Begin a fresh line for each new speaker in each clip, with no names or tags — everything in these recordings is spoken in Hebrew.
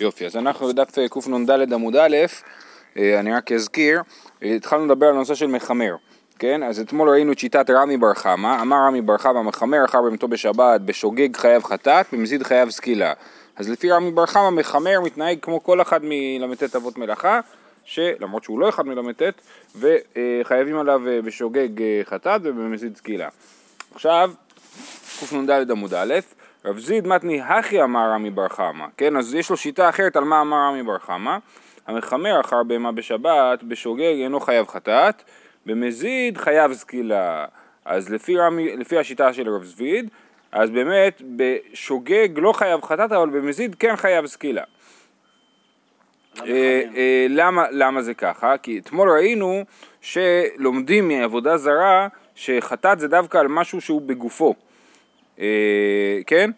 יופי, אז אנחנו בדף אה, קנ"ד עמוד א', אה, אני רק אזכיר, אה, התחלנו לדבר על הנושא של מחמר, כן? אז אתמול ראינו את שיטת רמי בר חמא, אמר רמי בר חמא מחמר אחר במתו בשבת, בשוגג חייב חטאת, במזיד חייב סקילה. אז לפי רמי בר חמא מחמר מתנהג כמו כל אחד מל"ט אבות מלאכה, שלמרות שהוא לא אחד מל"ט, וחייבים עליו בשוגג חטאת ובמזיד סקילה. עכשיו, קנ"ד עמוד א', רב זיד מתני הכי אמר רמי בר חמא, כן? אז יש לו שיטה אחרת על מה אמר רמי בר חמא. המחמר אחר בהמה בשבת, בשוגג אינו חייב חטאת, במזיד חייב סקילה. אז לפי, רמי, לפי השיטה של רב זביד, אז באמת בשוגג לא חייב חטאת, אבל במזיד כן חייב סקילה. אה, אה, למה, למה זה ככה? כי אתמול ראינו שלומדים מעבודה זרה שחטאת זה דווקא על משהו שהוא בגופו. אה, כן?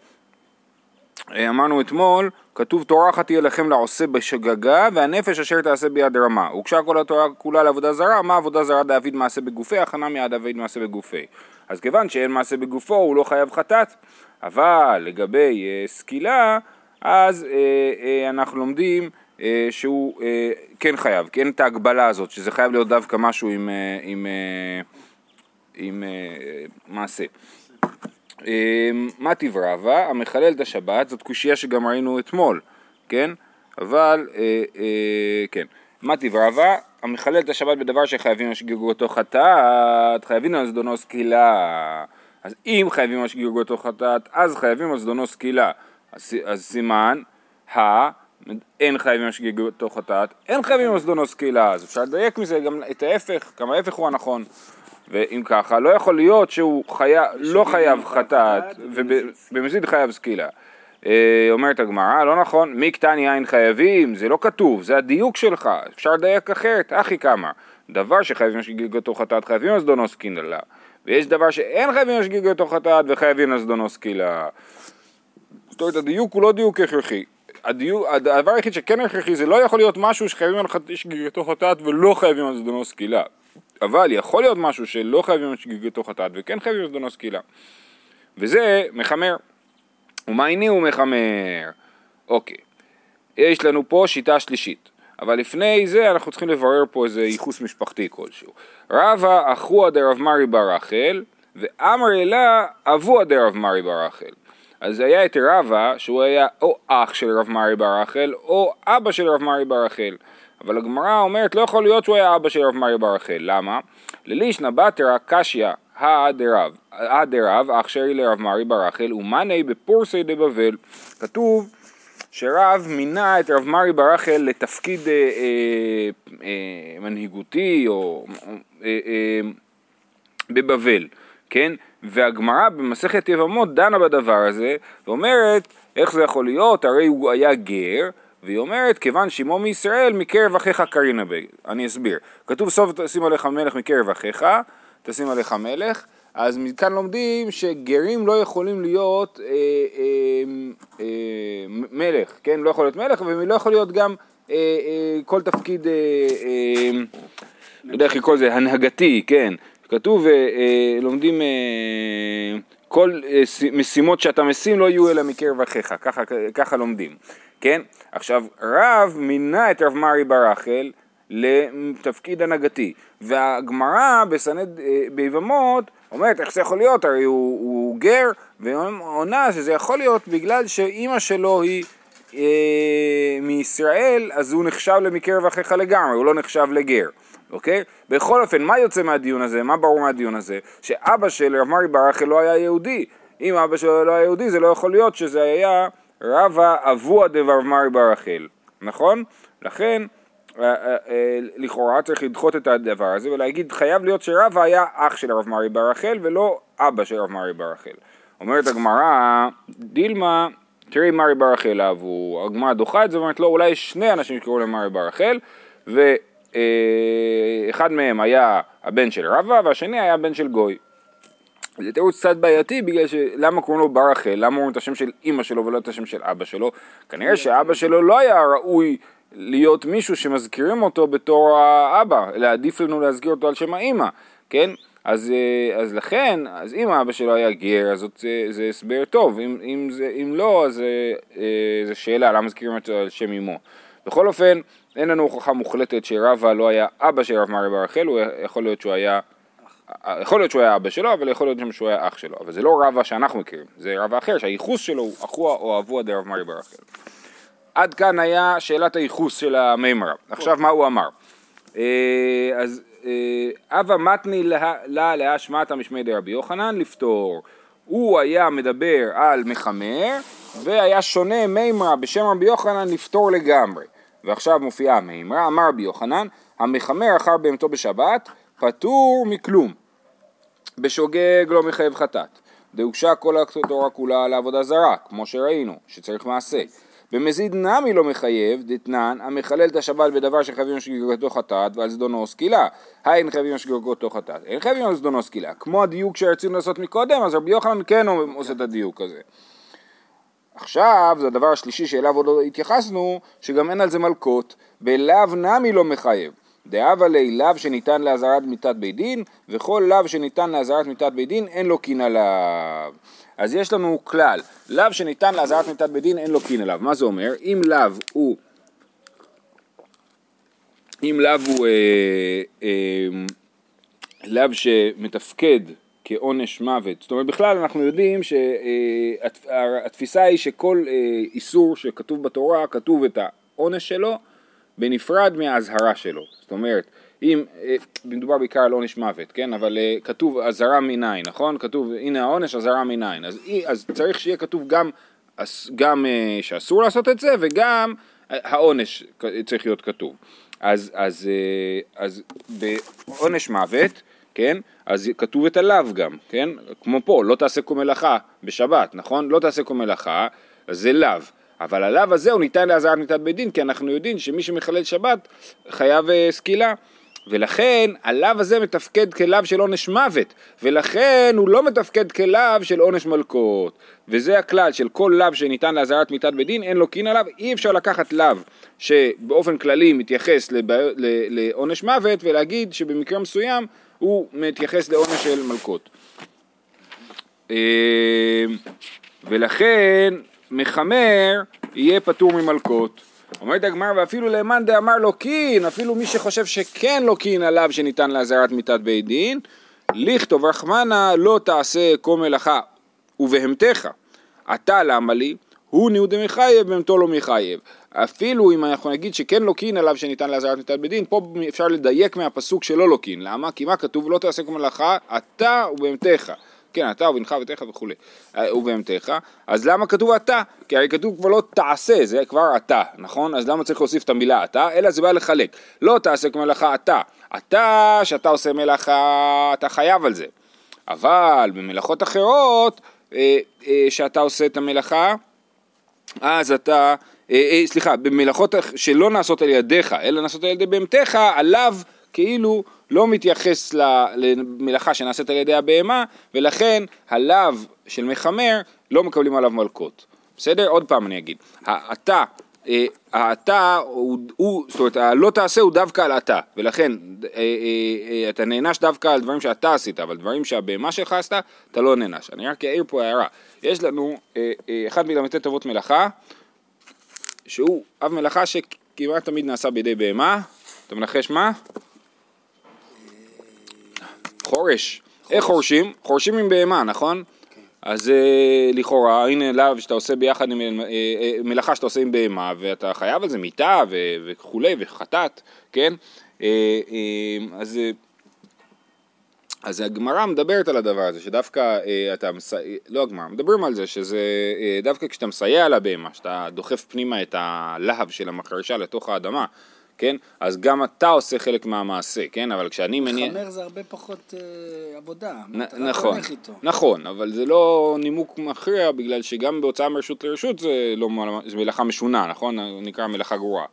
אה, אמרנו אתמול, כתוב תורה אחת תהיה לכם לעושה בשגגה והנפש אשר תעשה ביד רמה. הוגשה כל התורה כולה לעבודה זרה, מה עבודה זרה דאביד מעשה בגופי, הכנה מיד דוד מעשה בגופי. אז כיוון שאין מעשה בגופו הוא לא חייב חטאת, אבל לגבי אה, סקילה, אז אה, אה, אנחנו לומדים אה, שהוא אה, כן חייב, כי אין את ההגבלה הזאת, שזה חייב להיות דווקא משהו עם, אה, עם, אה, עם אה, מעשה. אמ, מה תברבה? המחלל את השבת, זאת קושייה שגם ראינו אתמול, כן? אבל, אה, אה, כן. מה תברבה? המחלל את השבת בדבר שחייבים לשגיגו אותו חטאת, חייבים על זדונו סקילה. אז אם חייבים על שגיגו אותו חטאת, אז חייבים על זדונו סקילה. אז, סימן, ה... אין חייבים לשגיגו אותו חטאת, אין חייבים על זדונו סקילה. אז אפשר לדייק מזה גם את ההפך, גם ההפך הוא הנכון. ואם ככה, לא יכול להיות שהוא חייב, לא חייב חטאת, ובמזיד חייב סקילה. אה, אומרת הגמרא, לא נכון, מי קטן יין חייבים, זה לא כתוב, זה הדיוק שלך, אפשר לדייק אחרת, אחי כמה. דבר שחייבים לשגיגתו חטאת, חייבים על זדונו סקילה. ויש דבר שאין חייבים לשגיגתו חטאת וחייבים על זדונו סקילה. זאת אומרת, הדיוק הוא לא דיוק הכרחי. הדיוק, הדבר היחיד שכן הכרחי זה לא יכול להיות משהו שחייבים על שגיגתו חטאת ולא חייבים על זדונו סקילה. אבל יכול להיות משהו שלא חייבים שגיגתו חטאת וכן חייבים זדונו סקילה. וזה מחמר. ומה הנה הוא מחמר? אוקיי. יש לנו פה שיטה שלישית. אבל לפני זה אנחנו צריכים לברר פה איזה ייחוס משפחתי כלשהו. רבא אחוה דרב מרי בר רחל ואמר אלה אבוה דרב מרי בר רחל. אז היה את רבא שהוא היה או אח של רב מרי בר רחל או אבא של רב מרי בר רחל. אבל הגמרא אומרת לא יכול להיות שהוא היה אבא של רב מרי בר רחל, למה? ללישנא בתרא קשיא האדרב, האדרב אח שרי לרב מרי בר רחל ומאני בפורסי דבבל. כתוב שרב מינה את רב מרי בר רחל לתפקיד אה, אה, אה, מנהיגותי או אה, אה, בבבל, כן? והגמרא במסכת יבמות דנה בדבר הזה ואומרת איך זה יכול להיות, הרי הוא היה גר והיא אומרת, כיוון שמו מישראל, מקרב אחיך קרינה בי. אני אסביר. כתוב סוף תשים עליך מלך מקרב אחיך, תשים עליך מלך. אז מכאן לומדים שגרים לא יכולים להיות אה, אה, אה, מלך, כן? לא יכול להיות מלך, ולא יכול להיות גם אה, אה, כל תפקיד, אה, אה, לא יודע איך לקרוא לזה, הנהגתי, כן? כתוב, אה, אה, לומדים, אה, כל אה, משימות שאתה משים לא יהיו אלא מקרב אחיך, ככה, ככה לומדים. כן? עכשיו, רב מינה את רב מרי בר רחל לתפקיד הנהגתי, והגמרא בסנד, אה, ביבמות אומרת איך זה יכול להיות, הרי הוא, הוא גר, ועונה שזה יכול להיות בגלל שאימא שלו היא אה, מישראל, אז הוא נחשב למקרב אחיך לגמרי, הוא לא נחשב לגר. אוקיי? בכל אופן, מה יוצא מהדיון הזה? מה ברור מהדיון הזה? שאבא של רב מרי בר רחל לא היה יהודי. אם אבא שלו לא היה יהודי, זה לא יכול להיות שזה היה רבא אבוה דבר מרי בר רחל, נכון? לכן אה, אה, אה, לכאורה צריך לדחות את הדבר הזה ולהגיד חייב להיות שרבא היה אח של הרב מרי בר רחל ולא אבא של הרב מרי בר רחל. אומרת הגמרא, דילמה תראי מרי בר רחל אהבו, הגמרא דוחה את זה ואומרת לו לא, אולי שני אנשים שקראו למרי בר רחל ואחד מהם היה הבן של רבא והשני היה הבן של גוי. זה תירוץ קצת בעייתי בגלל שלמה קוראים לו בר רחל, למה אומרים את השם של אימא שלו ולא את השם של אבא שלו? כנראה שאבא שלו לא היה ראוי להיות מישהו שמזכירים אותו בתור האבא, אלא עדיף לנו להזכיר אותו על שם האימא, כן? אז, אה, אז לכן, אז אם אבא שלו היה גר, אז זאת, אה, זה הסבר טוב, אם, אם, זה, אם לא, אז זו שאלה, למה מזכירים אותו על שם אמו. בכל אופן, אין לנו הוכחה מוחלטת שרבא לא היה אבא של רב מרי בר רחל, הוא יכול להיות שהוא היה, יכול להיות שהוא היה אבא שלו, אבל יכול להיות שהוא היה אח שלו, אבל זה לא רבא שאנחנו מכירים, זה רבא אחר שהייחוס שלו הוא אחוה או אבוה דרב מרי בר רחל. עד כאן היה שאלת הייחוס של המימרה. עכשיו מה הוא אמר? אה, אז אבא מתני לה להשמעתא משמי דרבי יוחנן לפתור. הוא היה מדבר על מחמר והיה שונה מימרה בשם רבי יוחנן לפתור לגמרי. ועכשיו מופיעה המימרה, אמר רבי יוחנן, המחמר אחר בהמתו בשבת פטור מכלום. בשוגג לא מחייב חטאת. דהוגשה כל התורה כולה לעבודה זרה, כמו שראינו, שצריך מעשה. במזיד נמי לא מחייב, דתנן, המחלל את השבת בדבר שחייבים שגרגתו חטאת ועל זדונו סקילה. האין חייבים שגרגתו חטאת, אין חייבים על זדונו סקילה. כמו הדיוק שרצינו לעשות מקודם, אז רבי יוחנן כן עושה את הדיוק הזה. עכשיו, זה הדבר השלישי שאליו עוד לא התייחסנו, שגם אין על זה מלקות, בלאו נמי לא מחייב. דאבה לי לאו שניתן לאזהרת מיתת בית דין, וכל לאו שניתן לאזהרת מיתת בית דין אין לו קין עליו. אז יש לנו כלל, לאו שניתן לאזהרת מיתת בית דין אין לו קין עליו. מה זה אומר? אם לאו הוא... אם לאו הוא אה, אה, לאו שמתפקד כעונש מוות, זאת אומרת בכלל אנחנו יודעים שהתפיסה היא שכל אה, איסור שכתוב בתורה כתוב את העונש שלו בנפרד מהאזהרה שלו. זאת אומרת, אם, אה, מדובר בעיקר על עונש מוות, כן? אבל אה, כתוב אזהרה מניין, נכון? כתוב, הנה העונש, אזהרה מניין. אז, אז צריך שיהיה כתוב גם, גם שאסור לעשות את זה וגם העונש צריך להיות כתוב. אז, אז, אז בעונש מוות, כן? אז כתוב את הלאו גם, כן? כמו פה, לא תעשה כל מלאכה בשבת, נכון? לא תעשה כל מלאכה, זה לאו. אבל הלאו הזה הוא ניתן לאזהרת מיתת בית דין, כי אנחנו יודעים שמי שמחלל שבת חייב uh, סקילה. ולכן הלאו הזה מתפקד כלאו של עונש מוות, ולכן הוא לא מתפקד כלאו של עונש מלקות. וזה הכלל של כל לאו שניתן לאזהרת מיתת בית דין, אין לו קין עליו, אי אפשר לקחת לאו שבאופן כללי מתייחס לעונש מוות ולהגיד שבמקרה מסוים הוא מתייחס לעונש של מלקות. אה, ולכן מחמר יהיה פטור ממלקות. אומרת הגמר ואפילו למאן דאמר לו קין, אפילו מי שחושב שכן לו קין עליו שניתן לאזהרת מיתת בית דין, לכתוב רחמנה לא תעשה כל מלאכה ובהמתך. אתה למה לי? הוא ניהו דמחייב בהמתו לא מחייב. אפילו אם אנחנו נגיד שכן לוקין עליו שניתן לאזהרת מיתת בית דין, פה אפשר לדייק מהפסוק שלא לוקין. למה? כי מה כתוב? לא תעשה כל מלאכה, אתה ובהמתך. כן, אתה ובנך וביתך וכולי, אה, ובהמתך, אז למה כתוב אתה? כי הרי כתוב כבר לא תעשה, זה כבר אתה, נכון? אז למה צריך להוסיף את המילה אתה? אלא זה בא לחלק. לא תעשה כמלאכה אתה. אתה, שאתה עושה מלאכה, אתה חייב על זה. אבל במלאכות אחרות, אה, אה, שאתה עושה את המלאכה, אז אתה, סליחה, במלאכות שלא נעשות על ידיך, אלא נעשות על ידי בהמתך, עליו כאילו לא מתייחס למלאכה שנעשית על ידי הבהמה, ולכן הלאו של מחמר לא מקבלים עליו מלקות. בסדר? עוד פעם אני אגיד. האתה, אה, האתה זאת אומרת, הלא תעשה הוא דווקא על אתה, ולכן אה, אה, אתה נענש דווקא על דברים שאתה עשית, אבל דברים שהבהמה שלך עשתה, אתה לא נענש. אני רק אעיר פה הערה. יש לנו אחד מל"ט תוות מלאכה, שהוא אב מלאכה שכמעט תמיד נעשה בידי בהמה. אתה מנחש מה? חורש. איך חורשים? חורשים עם בהמה, נכון? כן. אז אה, לכאורה, הנה לאו שאתה עושה ביחד עם אה, אה, מלאכה שאתה עושה עם בהמה, ואתה חייב על זה מיטה וכולי, וחטאת, כן? אז... אז הגמרא מדברת על הדבר הזה, שדווקא אה, אתה מסייע, לא הגמרא, מדברים על זה, שזה אה, דווקא כשאתה מסייע לבהמה, שאתה דוחף פנימה את הלהב של המחרשה לתוך האדמה, כן? אז גם אתה עושה חלק מהמעשה, כן? אבל כשאני מניע...
מחמר זה הרבה פחות אה, עבודה.
נ- נכון, נכון, אבל זה לא נימוק מכריע, בגלל שגם בהוצאה מרשות לרשות זה, לא, מלאכה משונה, נכון? נקרא מלאכה גרועה.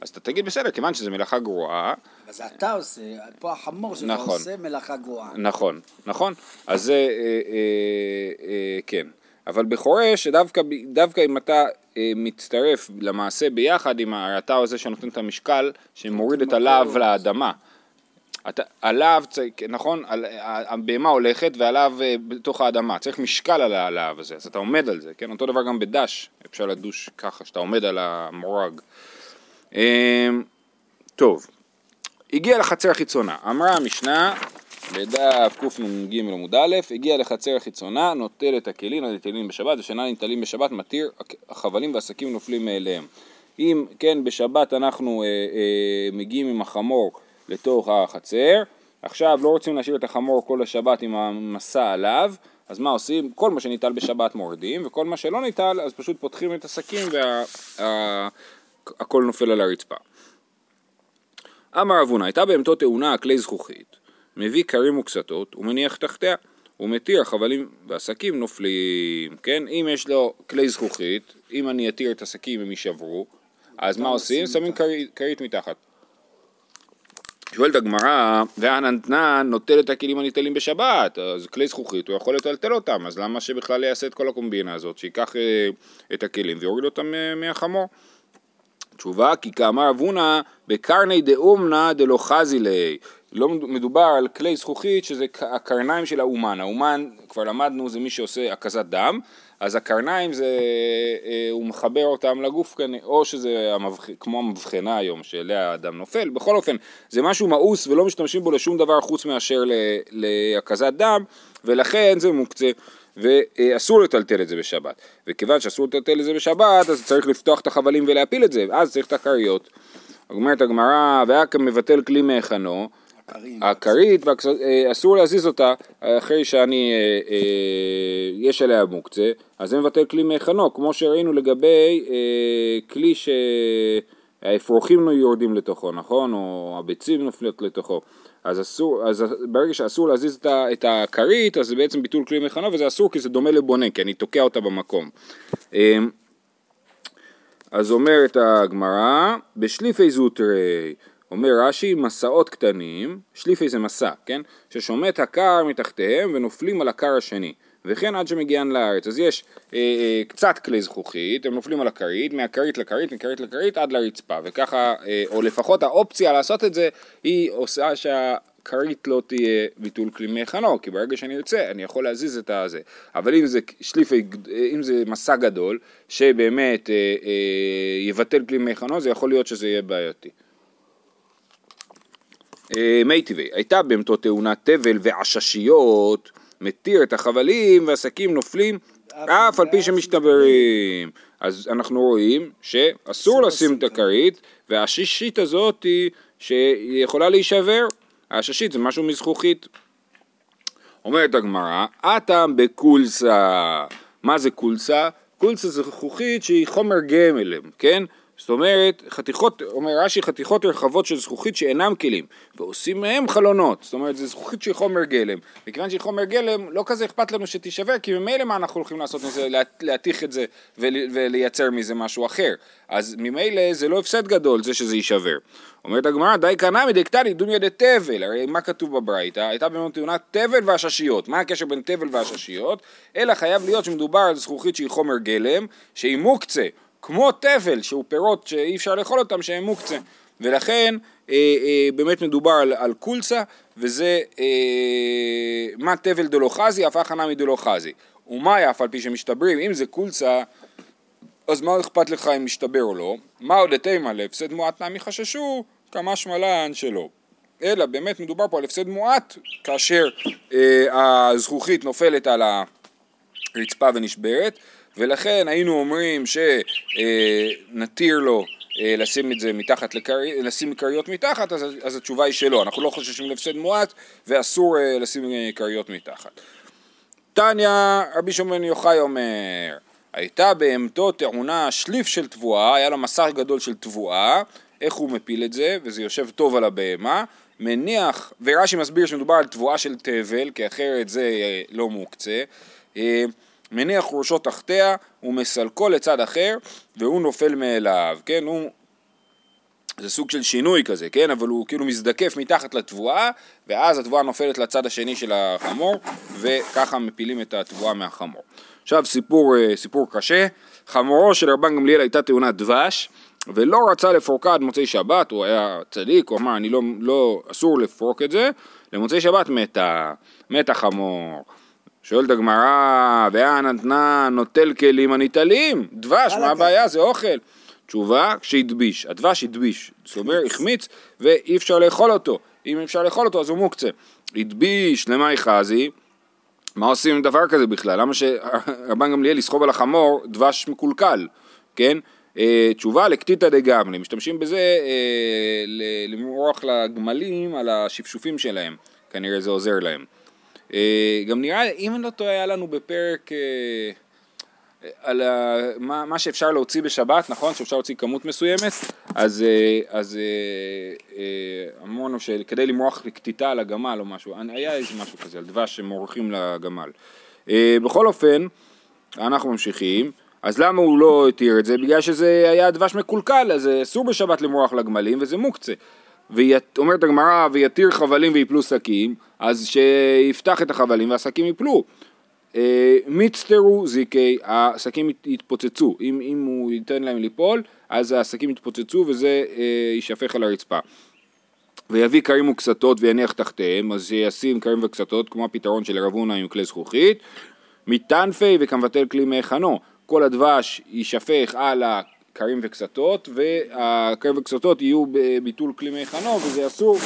אז אתה תגיד בסדר, כיוון שזה מלאכה גרועה...
אז אתה עושה, פה החמור שלך נכון, עושה מלאכה גרועה.
נכון, נכון. אז זה, אה, אה, אה, כן. אבל בחורש, דווקא, דווקא אם אתה אה, מצטרף למעשה ביחד עם אתה הזה שנותן את המשקל, שמוריד את הלהב לאדמה. אתה, עליו, נכון, על, הבהמה הולכת ועליו אה, בתוך האדמה, צריך משקל על הלהב הזה, אז אתה עומד על זה, כן? אותו דבר גם בדש, אפשר לדוש ככה, שאתה עומד על המורג. אמ, טוב, הגיע לחצר החיצונה, אמרה המשנה בדף קנ"ג עמוד א', הגיע לחצר החיצונה, נוטל את הכלים הנטלים בשבת, ושאינם ניטלים בשבת, מתיר החבלים והשקים נופלים מאליהם. אם כן בשבת אנחנו אה, אה, מגיעים עם החמור לתוך החצר, עכשיו לא רוצים להשאיר את החמור כל השבת עם המסע עליו, אז מה עושים? כל מה שניטל בשבת מורדים, וכל מה שלא ניטל אז פשוט פותחים את השקים והכל וה, נופל על הרצפה. אמר אבונה, הייתה בהמתו תאונה כלי זכוכית, מביא כרים וקסתות ומניח תחתיה. הוא מתיר חבלים והשקים נופלים, כן? אם יש לו כלי זכוכית, אם אני אתיר את השקים הם יישברו, אז מה עושים? שמים כרית מתחת. שואלת הגמרא, והנתנן נוטל את הכלים הניטלים בשבת, אז כלי זכוכית הוא יכול לטלטל אותם, אז למה שבכלל יעשה את כל הקומבינה הזאת, שייקח אה, את הכלים ויוריד אותם אה, מהחמור? תשובה, כי כאמר אבונה, בקרני דאומנה דלא חזי ליה. לא מדובר על כלי זכוכית שזה הקרניים של האומן. האומן, כבר למדנו, זה מי שעושה הקזת דם, אז הקרניים זה, אה, הוא מחבר אותם לגוף, או שזה המבח... כמו המבחנה היום שאליה האדם נופל, בכל אופן זה משהו מאוס ולא משתמשים בו לשום דבר חוץ מאשר להקזת דם ולכן זה מוקצה ואסור לטלטל את זה בשבת וכיוון שאסור לטלטל את זה בשבת אז צריך לפתוח את החבלים ולהפיל את זה ואז צריך את הכריות אומרת הגמרא והיה כמבטל כלי מהיכנו הכרית, אה, אסור להזיז אותה אחרי שאני, אה, אה, יש עליה מוקצה, אז זה מבטל כלי מהיכנו, כמו שראינו לגבי כלי שהאפרוחים יורדים לתוכו, נכון? או הביצים נופלות לתוכו. אז אסור, אז ברגע שאסור להזיז את הכרית, אז זה בעצם ביטול כלי מהיכנו, וזה אסור כי זה דומה לבונה, כי אני תוקע אותה במקום. אז אומרת הגמרא, בשליפי זוטרי אומר רש"י, מסעות קטנים, שליפי זה מסע, כן? ששומט הקר מתחתיהם ונופלים על הקר השני. וכן עד שמגיען לארץ. אז יש אה, אה, קצת כלי זכוכית, הם נופלים על הכרית, מהכרית לכרית, מכרית לכרית עד לרצפה, וככה, אה, או לפחות האופציה לעשות את זה, היא עושה שהכרית לא תהיה ביטול כלי מהיכנו, כי ברגע שאני ארצה, אני יכול להזיז את הזה. אבל אם זה שליפי, אם זה מסע גדול, שבאמת אה, אה, יבטל כלי מהיכנו, זה יכול להיות שזה יהיה בעייתי. אה, מי טבעי, הייתה בהמתו תאונה תבל ועששיות, מתיר את החבלים והשקים נופלים אף על פי שמשתברים. אז אנחנו רואים שאסור לשים את הכרית והעששית הזאת היא שיכולה להישבר. העששית זה משהו מזכוכית. אומרת הגמרא, אטם בקולסה. מה זה קולסה? קולסה זה זכוכית שהיא חומר גמלם, כן? זאת אומרת, חתיכות, אומר רש"י, חתיכות רחבות של זכוכית שאינם כלים, ועושים מהם חלונות, זאת אומרת, זה זכוכית שהיא חומר גלם, מכיוון שהיא חומר גלם, לא כזה אכפת לנו שתישבר, כי ממילא מה אנחנו הולכים לעשות מזה, להתיך את זה ולייצר מזה משהו אחר, אז ממילא זה לא הפסד גדול, זה שזה יישבר. אומרת הגמרא, די קנה מדקתני דוניה דתבל, הרי מה כתוב בברייתא? הייתה באמת תאונת תבל והששיות, מה הקשר בין תבל והששיות? אלא חייב להיות שמדובר על זכוכית שהיא חומר גלם, שהיא מוקצה. כמו תבל, שהוא פירות שאי אפשר לאכול אותם, שהם מוקצה. ולכן אה, אה, באמת מדובר על, על קולסה, וזה אה, מה תבל דלא חזי, אף הכנה מדלא חזי. ומה אף על פי שמשתברים, אם זה קולסה, אז מה אכפת לך אם משתבר או לא? מה עוד לתימה להפסד מועט נמי חששו, כמה שמלן שלא. אלא באמת מדובר פה על הפסד מועט, כאשר אה, הזכוכית נופלת על הרצפה ונשברת, ולכן היינו אומרים שנתיר לו אה, לשים את זה מתחת, לקרי, לשים כריות מתחת, אז, אז התשובה היא שלא, אנחנו לא חוששים להפסד מועט ואסור אה, לשים אה, כריות מתחת. תניא, רבי שמעון יוחאי אומר, הייתה בהמתו טעונה שליף של תבואה, היה לו מסך גדול של תבואה, איך הוא מפיל את זה, וזה יושב טוב על הבהמה, מניח, ורש"י מסביר שמדובר על תבואה של תבל, כי אחרת זה לא מוקצה, מניח ראשו תחתיה ומסלקו לצד אחר והוא נופל מאליו, כן? הוא... זה סוג של שינוי כזה, כן? אבל הוא כאילו מזדקף מתחת לתבואה ואז התבואה נופלת לצד השני של החמור וככה מפילים את התבואה מהחמור. עכשיו סיפור, אה, סיפור קשה, חמורו של רבן גמליאל הייתה תאונת דבש ולא רצה לפורקה עד מוצאי שבת, הוא היה צדיק, הוא אמר, אני לא, לא, אסור לפרוק את זה, למוצאי שבת מתה, מתה חמור. שואלת הגמרא, ואה נתנה נוטל כלים הניטלים, דבש, מה הבעיה? זה אוכל. תשובה, כשהדביש, הדבש הדביש, זאת אומרת, החמיץ ואי אפשר לאכול אותו, אם אפשר לאכול אותו אז הוא מוקצה. הדביש למאי חזי, מה עושים עם דבר כזה בכלל? למה שרבן גמליאל יסחוב על החמור דבש מקולקל, כן? אה, תשובה לקטיטא דגמלי, משתמשים בזה אה, למרוח לגמלים על השפשופים שלהם, כנראה זה עוזר להם. אה, גם נראה, אם אני לא טועה, היה לנו בפרק על ה, מה, מה שאפשר להוציא בשבת, נכון? שאפשר להוציא כמות מסוימת, אז, אז אמרנו שכדי למרוח לקטיטה על הגמל או משהו, היה איזה משהו כזה, על דבש שמורחים לגמל. בכל אופן, אנחנו ממשיכים. אז למה הוא לא התיר את זה? בגלל שזה היה דבש מקולקל, אז אסור בשבת למרוח לגמלים וזה מוקצה. ואומרת הגמרא, ויתיר חבלים ויפלו שקים, אז שיפתח את החבלים והשקים יפלו. אה, מצטרו זיקי, השקים יתפוצצו, אם, אם הוא ייתן להם ליפול, אז השקים יתפוצצו וזה אה, יישפך על הרצפה. ויביא כרים וקסתות ויניח תחתיהם, אז שישים כרים וקסתות, כמו הפתרון של רב הונא עם כלי זכוכית, מטנפי וכמבטל כלי מהיכנו. כל הדבש יישפך על הכרים וקסתות, והכרים וקסתות יהיו בביטול כלי מיכנו, וזה אסור.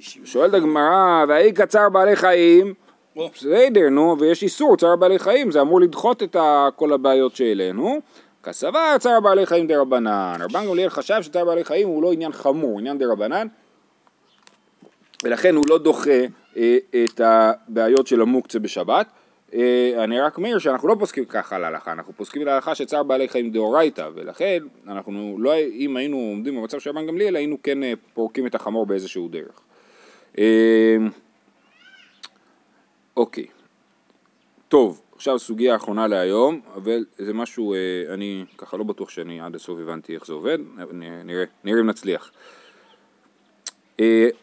שואלת הגמרא, והאי קצר בעלי חיים, בסדר, נו, ויש איסור צער בעלי חיים, זה אמור לדחות את כל הבעיות שהעלינו. כסבר צער בעלי חיים דה רבנן. רבן גמליאל חשב שצער בעלי חיים הוא לא עניין חמור, עניין דה רבנן, ולכן הוא לא דוחה אה, את הבעיות של המוקצה בשבת. אה, אני רק מעיר שאנחנו לא פוסקים ככה על ההלכה, אנחנו פוסקים על ההלכה שצער בעלי חיים דאורייתא, ולכן אנחנו לא, אם היינו עומדים במצב של רבן גמליאל, היינו כן אה, פורקים את החמור באיזשהו דרך. אה, אוקיי, טוב, עכשיו סוגיה אחרונה להיום, אבל זה משהו, אני ככה לא בטוח שאני עד הסוף הבנתי איך זה עובד, נראה, נראה אם נצליח.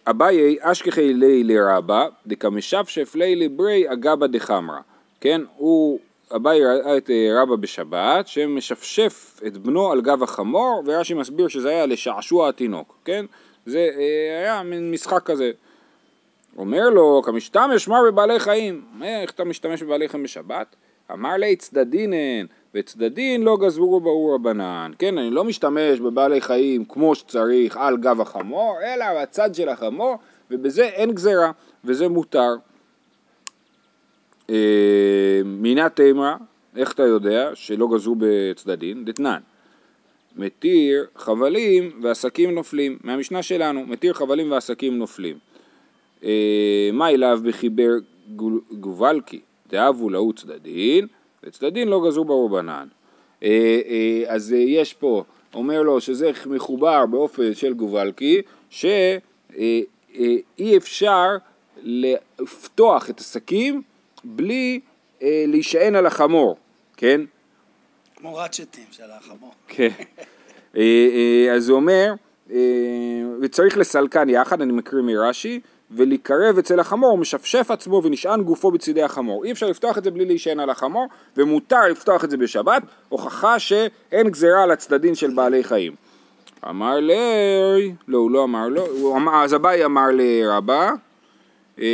אביי אשכחי לי לרבה דקמשפשף לי לברי אגבה דחמרה כן, הוא, אביי ראה את אה, רבא בשבת, שמשפשף את בנו על גב החמור, ורש"י מסביר שזה היה לשעשוע התינוק, כן? זה אה, היה מין משחק כזה. אומר לו, כמשתמש מר בבעלי חיים, איך אתה משתמש בבעלי חיים בשבת? אמר לי צדדינן, וצדדין לא גזרו ברור רבנן, כן, אני לא משתמש בבעלי חיים כמו שצריך על גב החמור, אלא בצד של החמור, ובזה אין גזרה, וזה מותר. אה, מינה תימא, איך אתה יודע שלא גזרו בצדדין? דתנן. מתיר חבלים ועסקים נופלים, מהמשנה שלנו, מתיר חבלים ועסקים נופלים. אה, מה אליו בחיבר גובלקי? דאבו להו צדדין, וצדדין לא גזרו ברובנן. אה, אז יש פה, אומר לו שזה מחובר באופן של גובלקי, שאי אפשר לפתוח את השקים בלי אה, להישען על החמור, כן?
כמו רצ'טים של החמור.
כן. אה, אה, אז הוא אומר, אה, וצריך לסלקן יחד, אני מקריא מרש"י, ולקרב אצל החמור, הוא משפשף עצמו ונשען גופו בצידי החמור. אי אפשר לפתוח את זה בלי להישען על החמור, ומותר לפתוח את זה בשבת, הוכחה שאין גזירה על הצדדים של בעלי חיים. אמר לי, לא, הוא לא אמר לו, לא, אז אביי אמר לרבה, אה,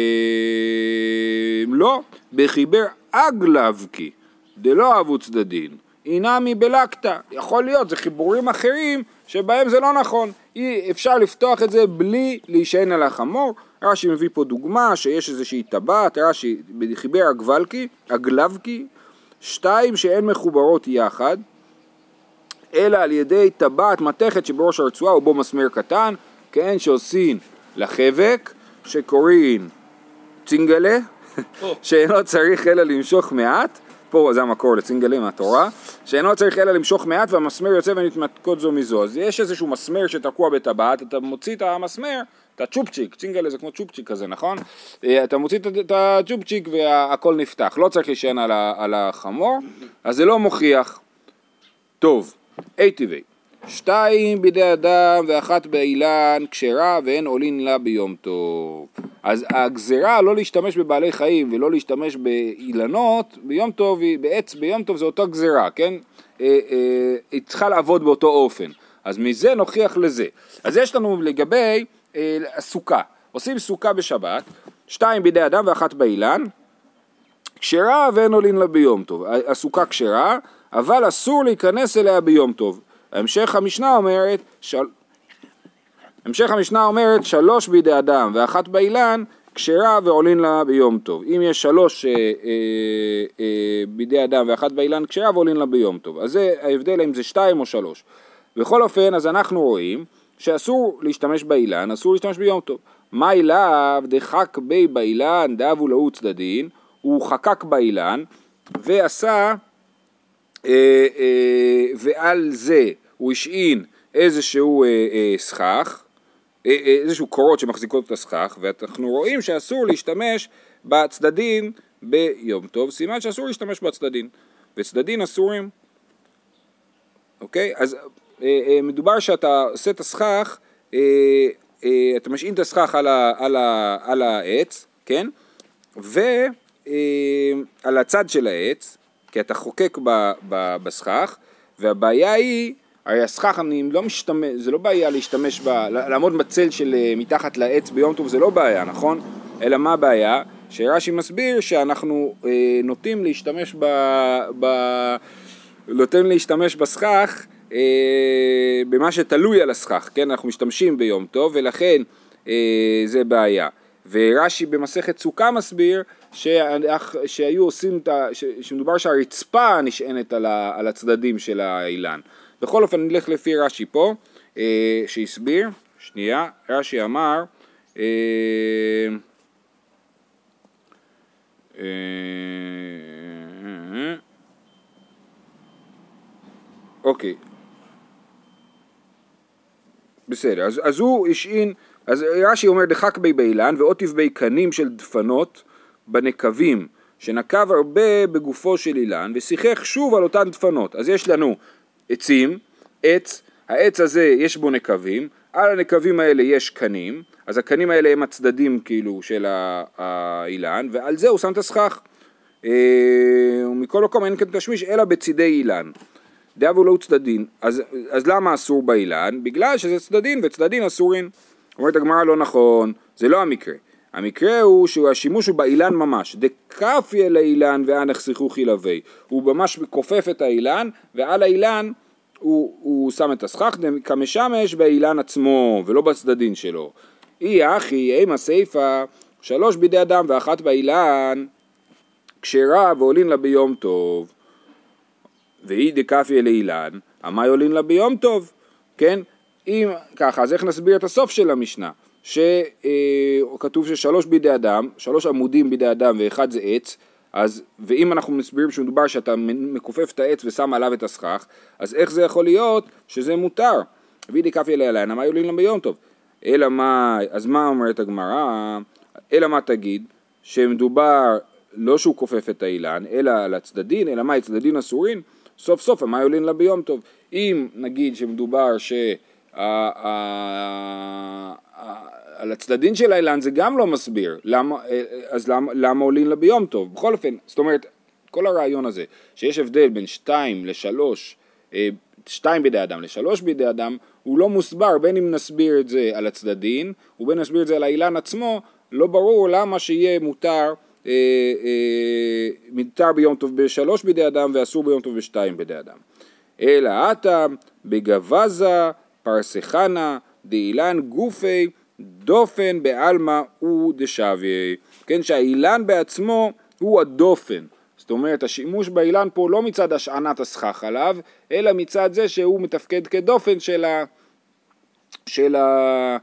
לא, בחיבר אגלבקי, דלא אהבו צדדין, אינמי בלקתא, יכול להיות, זה חיבורים אחרים שבהם זה לא נכון, אי אפשר לפתוח את זה בלי להישען על החמור, רש"י מביא פה דוגמה שיש איזושהי טבעת, רש"י בחיבר אגבלקי, אגלבקי, שתיים שהן מחוברות יחד, אלא על ידי טבעת מתכת שבראש הרצועה ובו מסמר קטן, כן שעושים לחבק, שקוראים צינגלה, שאינו צריך אלא למשוך מעט, פה זה המקור לצינגלה מהתורה, שאינו צריך אלא למשוך מעט והמסמר יוצא ונתמתקות זו מזו. אז יש איזשהו מסמר שתקוע בטבעת, אתה מוציא את המסמר, את הצ'ופצ'יק, צינגלה זה כמו צ'ופצ'יק כזה, נכון? אה, אתה מוציא את הצ'ופצ'יק והכל נפתח, לא צריך להישען על החמור, אז זה לא מוכיח. טוב, טבעי. שתיים בידי אדם ואחת באילן כשרה ואין עולין לה ביום טוב. אז הגזרה לא להשתמש בבעלי חיים ולא להשתמש באילנות ביום טוב, בעץ ביום טוב זה אותה גזרה, כן? אה, אה, היא צריכה לעבוד באותו אופן. אז מזה נוכיח לזה. אז יש לנו לגבי אה, הסוכה, עושים סוכה בשבת, שתיים בידי אדם ואחת באילן, כשרה ואין עולין לה ביום טוב. הסוכה כשרה, אבל אסור להיכנס אליה ביום טוב. המשך המשנה אומרת, של... המשך המשנה אומרת שלוש בידי אדם ואחת באילן כשרה ועולין לה ביום טוב. אם יש שלוש אה, אה, אה, בידי אדם ואחת באילן כשרה ועולין לה ביום טוב. אז זה ההבדל אם זה שתיים או שלוש. בכל אופן, אז אנחנו רואים שאסור להשתמש באילן, אסור להשתמש ביום טוב. מה אליו דחק בי באילן דאבו להו צדדין, הוא חקק באילן ועשה, אה, אה, ועל זה הוא השעין איזשהו אה, אה, סכך, אה, אה, איזשהו קורות שמחזיקות את הסכך, ואנחנו רואים שאסור להשתמש בצדדים ביום טוב, סימן שאסור להשתמש בצדדים, וצדדים אסורים. אוקיי? אז מדובר שאתה עושה את הסכך, אה, אה, אתה משעין את הסכך על, על, על העץ, כן? ועל אה, הצד של העץ, כי אתה חוקק בסכך, והבעיה היא הרי הסכך, אני לא משתמש, זה לא בעיה להשתמש ב... לעמוד בצל של אה, מתחת לעץ ביום טוב זה לא בעיה, נכון? אלא מה הבעיה? שרש"י מסביר שאנחנו אה, נוטים להשתמש ב... ב... נוטים להשתמש בסכך אה, במה שתלוי על הסכך, כן? אנחנו משתמשים ביום טוב ולכן אה, זה בעיה. ורש"י במסכת סוכה מסביר שאח, שהיו עושים את ה... שמדובר שהרצפה נשענת על, ה, על הצדדים של האילן. בכל אופן נלך לפי רש"י פה, אה, שהסביר, שנייה, רש"י אמר, אה, אה, אוקיי, בסדר, אז, אז הוא השעין, אז רש"י אומר דחק בי באילן ועוטיף בי קנים של דפנות בנקבים שנקב הרבה בגופו של אילן ושיחך שוב על אותן דפנות אז יש לנו עצים, עץ, העץ הזה יש בו נקבים, על הנקבים האלה יש קנים, אז הקנים האלה הם הצדדים כאילו של האילן, ועל זה הוא שם את הסכך. אה, ומכל מקום אין כאן תשמיש אלא בצידי אילן. דאבו לא צדדין, אז, אז למה אסור באילן? בגלל שזה צדדין וצדדין אסורין. אומרת הגמרא לא נכון, זה לא המקרה. המקרה הוא שהשימוש הוא באילן ממש, דקפיה לאילן ואנך שיחוכי לוי, הוא ממש כופף את האילן ועל האילן הוא, הוא שם את הסכך כמשמש באילן עצמו ולא בצדדין שלו. אי אחי אימה סיפה שלוש בידי אדם ואחת באילן כשרה ועולין לה ביום טוב ואי דקפיה לאילן עמי עולין לה ביום טוב כן אם ככה אז איך נסביר את הסוף של המשנה שכתוב ששלוש בידי אדם, שלוש עמודים בידי אדם ואחד זה עץ, אז, ואם אנחנו מסבירים שמדובר שאתה מכופף את העץ ושם עליו את הסכך, אז איך זה יכול להיות שזה מותר? וידי כפי אלי מה יולין לה ביום טוב? אלא מה, אז מה אומרת הגמרא? אלא מה תגיד? שמדובר לא שהוא כופף את האילן, אלא על הצדדין, אלא מה, הצדדין אסורין? סוף סוף מה יולין לה ביום טוב? אם נגיד שמדובר ש... על הצדדים של האילן זה גם לא מסביר, למה, אה, אז למה, למה עולים לה ביום טוב? בכל אופן, זאת אומרת, כל הרעיון הזה, שיש הבדל בין שתיים לשלוש, אה, שתיים בידי אדם לשלוש בידי אדם, הוא לא מוסבר בין אם נסביר את זה על הצדדים ובין אם נסביר את זה על האילן עצמו, לא ברור למה שיהיה מותר, אה, אה, מותר ביום טוב בשלוש בידי אדם ואסור ביום טוב בשתיים בידי אדם. אלא עתה בגבזה פרסחנה דאילן גופי דופן בעלמא הוא דשוויה, כן, שהאילן בעצמו הוא הדופן. זאת אומרת, השימוש באילן פה לא מצד השענת הסכך עליו, אלא מצד זה שהוא מתפקד כדופן של ה... של ה...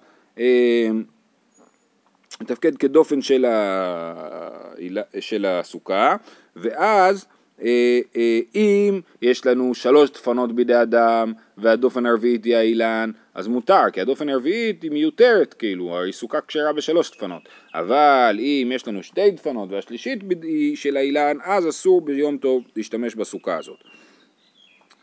מתפקד כדופן של, ה... של הסוכה, ואז אה, אה, אם יש לנו שלוש דפנות בידי אדם והדופן הרביעית היא האילן, אז מותר, כי הדופן הרביעית היא מיותרת, כאילו, הרי סוכה כשרה בשלוש דפנות. אבל אם יש לנו שתי דפנות והשלישית היא של האילן, אז אסור ביום טוב להשתמש בסוכה הזאת.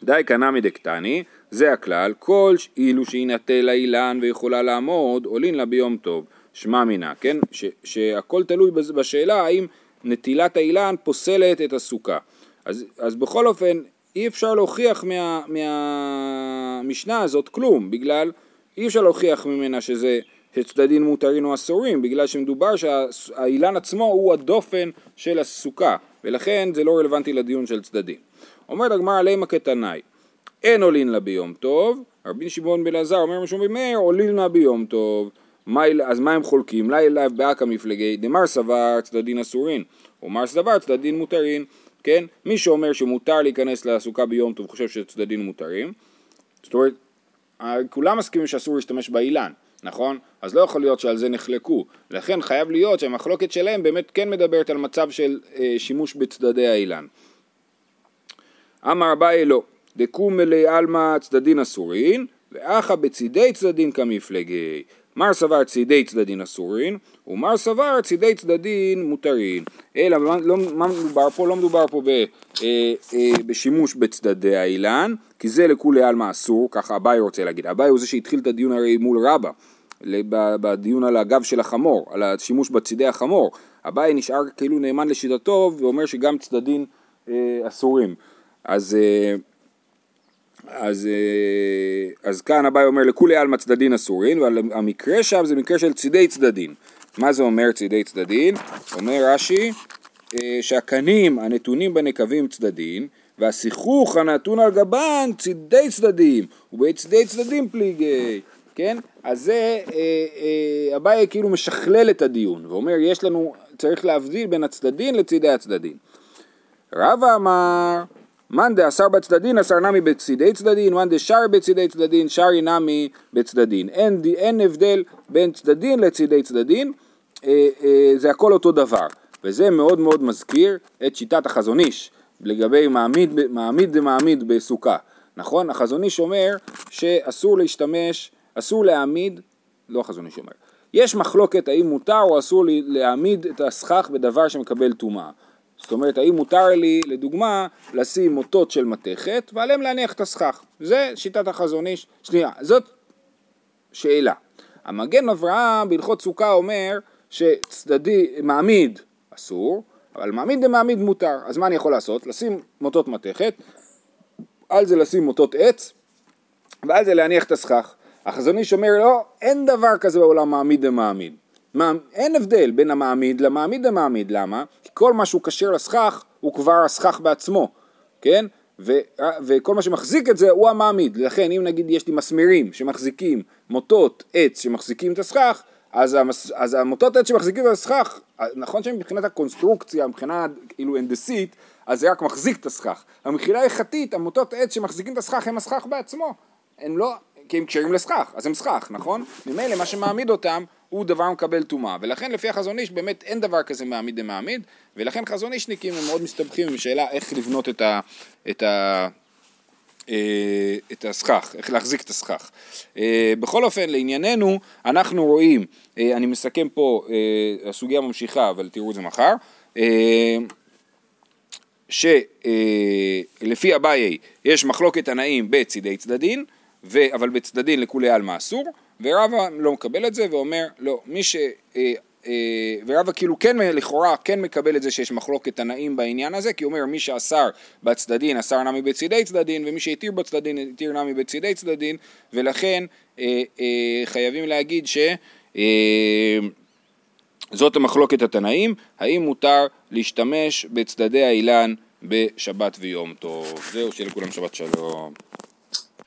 די קנמי דקטני, זה הכלל, כל אילו שיינטה לאילן ויכולה לעמוד, עולין לה ביום טוב. שמע מינה, כן? ש, שהכל תלוי בשאלה האם נטילת האילן פוסלת את הסוכה. אז, אז בכל אופן, אי אפשר להוכיח מה, הזאת כלום, בגלל, אי אפשר להוכיח ממנה שזה שצדדים מותרים או אסורים, בגלל שמדובר שהאילן עצמו הוא הדופן של הסוכה, ולכן זה לא רלוונטי לדיון של צדדים. אומרת הגמרא לימה כתנאי, אין עולין לה ביום טוב, רבי שמעון בן אלעזר אומר משום במאיר עולין לה ביום טוב, אז מה הם חולקים? לילה באקא מפלגי דמר סבר צדדין אסורין, ומר סבר צדדין מותרין, כן? מי שאומר שמותר להיכנס לסוכה ביום טוב חושב שצדדין מותרים, זאת אומרת, כולם מסכימים שאסור להשתמש באילן, נכון? אז לא יכול להיות שעל זה נחלקו, לכן חייב להיות שהמחלוקת שלהם באמת כן מדברת על מצב של אה, שימוש בצדדי האילן. אמר אביי לא, דקום מלי עלמא צדדין אסורין, ואחא בצידי צדדין כמפלגי. מר סבר צידי צדדין אסורין, ומר סבר צידי צדדין מותרין. אלא לא, מה מדובר פה? לא מדובר פה ב, אה, אה, בשימוש בצדדי האילן, כי זה לכולי עלמא אסור, ככה אביי רוצה להגיד. אביי הוא זה שהתחיל את הדיון הרי מול רבא, בדיון על הגב של החמור, על השימוש בצידי החמור. אביי נשאר כאילו נאמן לשיטתו ואומר שגם צדדין אה, אסורים. אז... אה, אז, אה, אז כאן אביי אומר לכולי עלמא צדדין אסורין, והמקרה שם זה מקרה של צידי צדדין. מה זה אומר צידי צדדין? אומר רש"י אה, שהקנים הנתונים בנקבים צדדין, והשיחוך הנתון על גבן צידי צדדים, ובצידי צדדים פליגי, כן? אז זה, אה, אביי כאילו משכלל את הדיון, ואומר יש לנו, צריך להבדיל בין הצדדין לצידי הצדדין. רבא אמר מאן דאסר בצדדין אסר נמי בצידי צדדין, מאן דשר בצידי צדדין שרי נמי בצדדין. אין, אין הבדל בין צדדין לצידי צדדין, אה, אה, זה הכל אותו דבר. וזה מאוד מאוד מזכיר את שיטת החזון איש לגבי מעמיד, מעמיד דמעמיד בסוכה. נכון? החזון איש אומר שאסור להשתמש, אסור להעמיד, לא החזון איש אומר, יש מחלוקת האם מותר או אסור להעמיד את הסכך בדבר שמקבל טומאה. זאת אומרת, האם מותר לי, לדוגמה, לשים מוטות של מתכת ועליהם להניח את הסכך. זה שיטת החזון איש. שנייה, זאת שאלה. המגן אברהם בהלכות סוכה אומר שצדדי מעמיד אסור, אבל מעמיד דמעמיד מותר. אז מה אני יכול לעשות? לשים מוטות מתכת, על זה לשים מוטות עץ, ועל זה להניח את הסכך. החזון איש אומר לא, אין דבר כזה בעולם מעמיד דמעמיד. אין הבדל בין המעמיד למעמיד למעמיד, למה? כי כל מה שהוא כשר לסכך הוא כבר הסכך בעצמו, כן? ו, וכל מה שמחזיק את זה הוא המעמיד, לכן אם נגיד יש לי מסמרים שמחזיקים מוטות עץ שמחזיקים את הסכך, אז, המס, אז המוטות עץ שמחזיקים את הסכך, נכון שמבחינת הקונסטרוקציה, מבחינה כאילו הנדסית, אז זה רק מחזיק את הסכך. המחילה ההלכתית, המוטות עץ שמחזיקים את הסכך הם הסכך בעצמו. הם לא, כי הם קשרים לסכך, אז הם סכך, נכון? ממילא מה שמעמיד אותם הוא דבר מקבל טומאה, ולכן לפי החזון איש באמת אין דבר כזה מעמיד דמעמיד, ולכן חזון אישניקים הם מאוד מסתבכים עם שאלה איך לבנות את, ה, את, ה, אה, את הסכך, איך להחזיק את הסכך. אה, בכל אופן, לענייננו, אנחנו רואים, אה, אני מסכם פה, הסוגיה ממשיכה, אבל תראו את זה מחר, שלפי אביי יש מחלוקת תנאים בצידי צדדין, אבל בצדדין לכולי עלמא אסור, ורבא לא מקבל את זה ואומר לא, מי ש... אה, אה, ורבא כאילו כן לכאורה כן מקבל את זה שיש מחלוקת תנאים בעניין הזה כי הוא אומר מי שאסר בצדדין אסר נמי בצידי צדדין ומי שהתיר בצדדין התיר נמי בצידי צדדין ולכן אה, חייבים להגיד ש... זאת המחלוקת התנאים, האם מותר להשתמש בצדדי האילן בשבת ויום טוב. זהו, שיהיה לכולם שבת שלום.